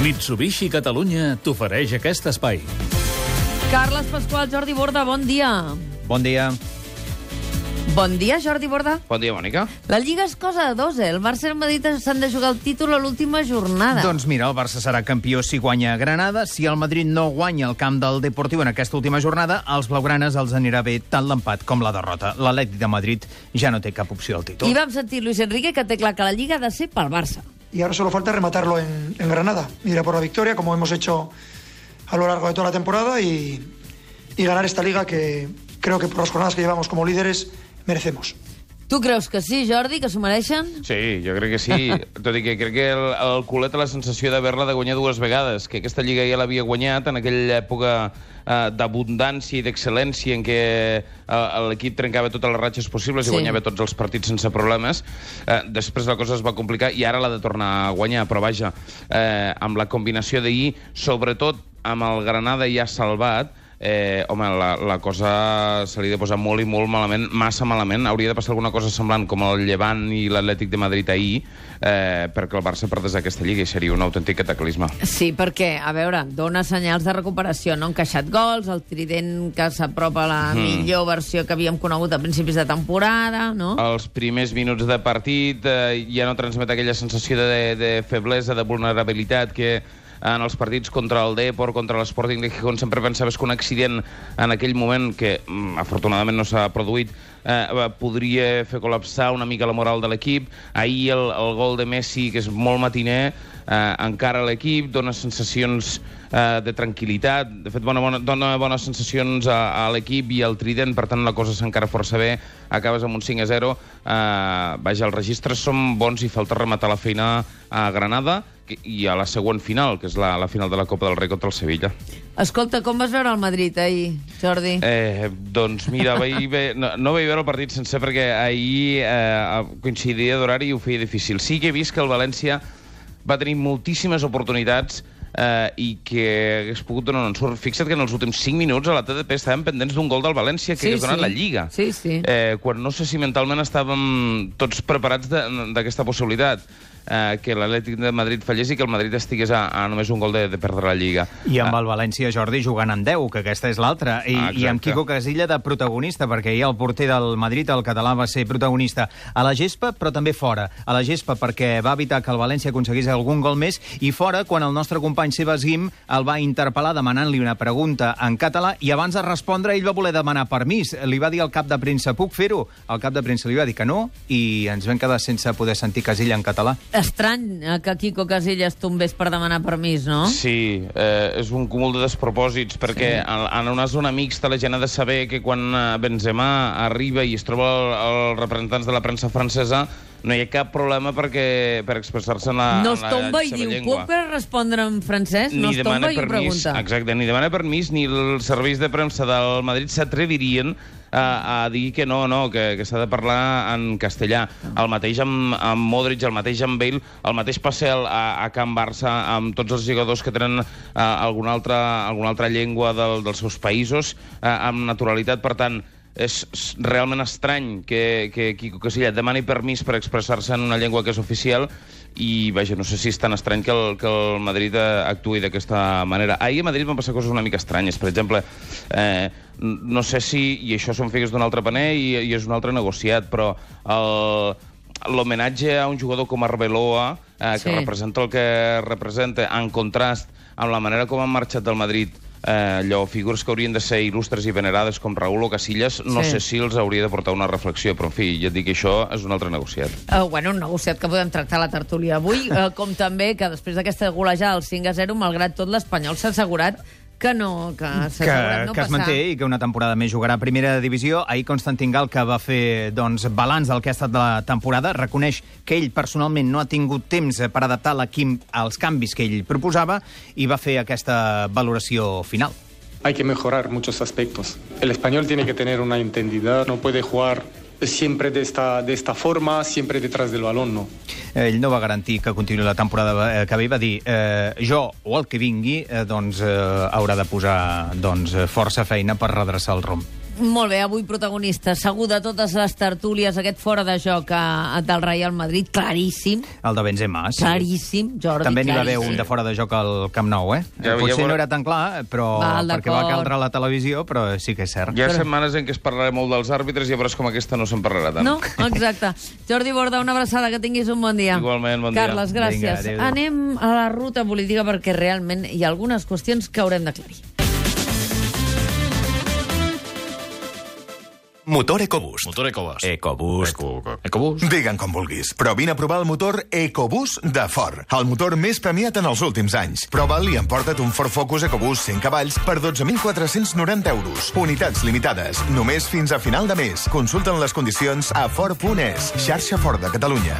Mitsubishi Catalunya t'ofereix aquest espai. Carles Pasqual, Jordi Borda, bon dia. Bon dia. Bon dia, Jordi Borda. Bon dia, Mònica. La Lliga és cosa de dos, eh? El Barça i el Madrid s'han de jugar el títol a l'última jornada. Doncs mira, el Barça serà campió si guanya a Granada. Si el Madrid no guanya el camp del Deportiu en aquesta última jornada, als blaugranes els anirà bé tant l'empat com la derrota. L'Atlètic de Madrid ja no té cap opció al títol. I vam sentir Luis Enrique que té clar que la Lliga ha de ser pel Barça. Y ahora solo falta rematarlo en, Granada, ir por la victoria como hemos hecho a lo largo de toda la temporada y ganar esta liga que creo que por las jornadas que llevamos como líderes merecemos. Tu creus que sí, Jordi, que s'ho mereixen? Sí, jo crec que sí. Tot i que crec que el, el culet té la sensació d'haver-la de guanyar dues vegades, que aquesta lliga ja l'havia guanyat en aquella època eh, d'abundància i d'excel·lència en què eh, l'equip trencava totes les ratxes possibles Sí. i guanyava tots els partits sense problemes. Eh, després la cosa es va complicar i ara l'ha de tornar a guanyar, però vaja, eh, amb la combinació d'ahir, sobretot amb el Granada ja salvat, eh, home, la, la cosa se li ha de posar molt i molt malament, massa malament. Hauria de passar alguna cosa semblant com el Llevant i l'Atlètic de Madrid ahir, eh, perquè el Barça perdés aquesta lliga i seria un autèntic cataclisme. Sí, perquè, a veure, dona senyals de recuperació. No han encaixat gols, el trident que s'apropa a la Mhm. millor versió que havíem conegut a principis de temporada, no? Els primers minuts de partit eh, ja no transmet aquella sensació de, de feblesa, de vulnerabilitat que en els partits contra el Depor, contra l'Sporting de Gijón, sempre pensaves que un accident en aquell moment, que mm, afortunadament no s'ha produït, eh, podria fer col·lapsar una mica la moral de l'equip. Ahir el, el gol de Messi, que és molt matiner, eh, encara l'equip, dona sensacions eh, de tranquil·litat, de fet bona, bona, dona bones sensacions a, a l'equip i al Trident, per tant la cosa s'encara força bé, acabes amb un 5 a 0, eh, vaja, els registres són bons i falta rematar la feina a Granada i a la següent final, que és la, la final de la Copa del Rei contra el Sevilla. Escolta, com vas veure el Madrid ahir, Jordi? Eh, doncs mira, vaig ve, no, no vaig veure el partit sencer perquè ahir eh, coincidia d'horari i ho feia difícil. Sí que he vist que el València va tenir moltíssimes oportunitats eh, i que hagués pogut donar un ensurt. Fixa't que en els últims 5 minuts a la TDP estàvem pendents d'un gol del València que Sí, hagués donat sí. la Lliga. Sí, sí. Eh, quan no sé si mentalment estàvem tots preparats de- d'aquesta possibilitat eh, que l'Atlètic de Madrid fallés i que el Madrid estigués a, a només un gol de, de perdre la Lliga. I amb el València, Jordi, jugant amb 10, que aquesta és l'altra. I, Ah, I amb. Quico Casilla de protagonista, perquè ahir el porter del Madrid, el català, va ser protagonista a la gespa, però també fora. A la gespa perquè va evitar que el València aconseguís algun gol més, i fora quan el nostre company Sebas Guim el va interpel·lar demanant-li una pregunta en català, i abans de respondre ell va voler demanar permís. Li va dir al cap de premsa, puc fer-ho? El cap de premsa li va dir que no, i ens vam quedar sense poder sentir Casilla en català. Estrany eh, que Quico Casillas tombés per demanar permís, no? Sí, eh, és un cúmul de despropòsits, perquè sí. en, en una zona mixta la gent ha de saber que quan eh, Benzema arriba i es troba el- els representants de la premsa francesa, no hi ha cap problema perquè, per expressar-se en la, No es tomba i diu, llengua. puc respondre en francès? No ni es tomba i permís, pregunta. exacte, ni demana permís ni els serveis de premsa del Madrid s'atrevirien a, a dir que no, no, que, que s'ha de parlar en castellà. El mateix amb, amb Modric, el mateix amb Bale, el mateix passa a, a Can Barça amb tots els jugadors que tenen uh, alguna, altra, alguna altra llengua del, dels seus països uh, amb naturalitat. Per tant, és realment estrany que, que Quico Casilla demani permís per expressar-se en una llengua que és oficial i, vaja, no sé si és tan estrany que el, que el Madrid eh, actuï d'aquesta manera. Ahir a Madrid van passar coses una mica estranyes. Per exemple, eh, no sé si, i això són figues d'un altre paner i, i és un altre negociat, però l'homenatge a un jugador com Arbeloa, eh, que Sí. representa el que representa, en contrast amb la manera com han marxat del Madrid eh, allò, figures que haurien de ser il·lustres i venerades com Raúl o Casillas, no Sí. sé si els hauria de portar una reflexió, però en fi, ja et dic que això és un altre negociat. Uh, bueno, un negociat que podem tractar a la tertúlia avui, uh, com també que després d'aquesta golejada del 5 a 0, malgrat tot, l'Espanyol s'ha assegurat que no, que s'ha que, no que es manté i que una temporada més jugarà a primera divisió. Ahir Constantin Gal, que va fer doncs, balanç del que ha estat la temporada, reconeix que ell personalment no ha tingut temps per adaptar l'equip als canvis que ell proposava i va fer aquesta valoració final. Hay que mejorar muchos aspectos. El español tiene que tener una entendida, no puede jugar siempre de esta, de esta forma, siempre detrás del balón, no. Ell no va garantir que continuï la temporada eh, que ve, va dir eh, jo o el que vingui eh, doncs, eh, haurà de posar doncs, eh, força feina per redreçar el rumb. Molt bé, avui protagonista, segur de totes les tertúlies, aquest fora de joc a, a, del Real Madrid, claríssim, El de Benzema, sí. claríssim, Jordi, També n'hi va haver un de fora de joc al Camp Nou, eh? Ja- ja Potser veurà- no era tan clar, però Val, perquè va caldre a la televisió, però sí que és cert. Hi ha Però- setmanes en què es parlarà molt dels àrbitres i llavors com aquesta no se'n parlarà tant. No, exacte. Jordi Borda, una abraçada, que tinguis un bon dia. Igualment, bon dia. Carles, gràcies. Vinga, adéu. Anem a la ruta política perquè realment hi ha algunes qüestions que haurem d'aclarir. Motor EcoBoost. Motor EcoBoost. EcoBoost. Eco, EcoBoost. Digue'n com vulguis, però vine a provar el motor EcoBoost de Ford, el motor més premiat en els últims anys. Prova'l i emporta't un Ford Focus EcoBoost 100 cavalls per 12.490 euros. Unitats limitades, només fins a final de mes. Consulten les condicions a Ford.es, xarxa Ford de Catalunya.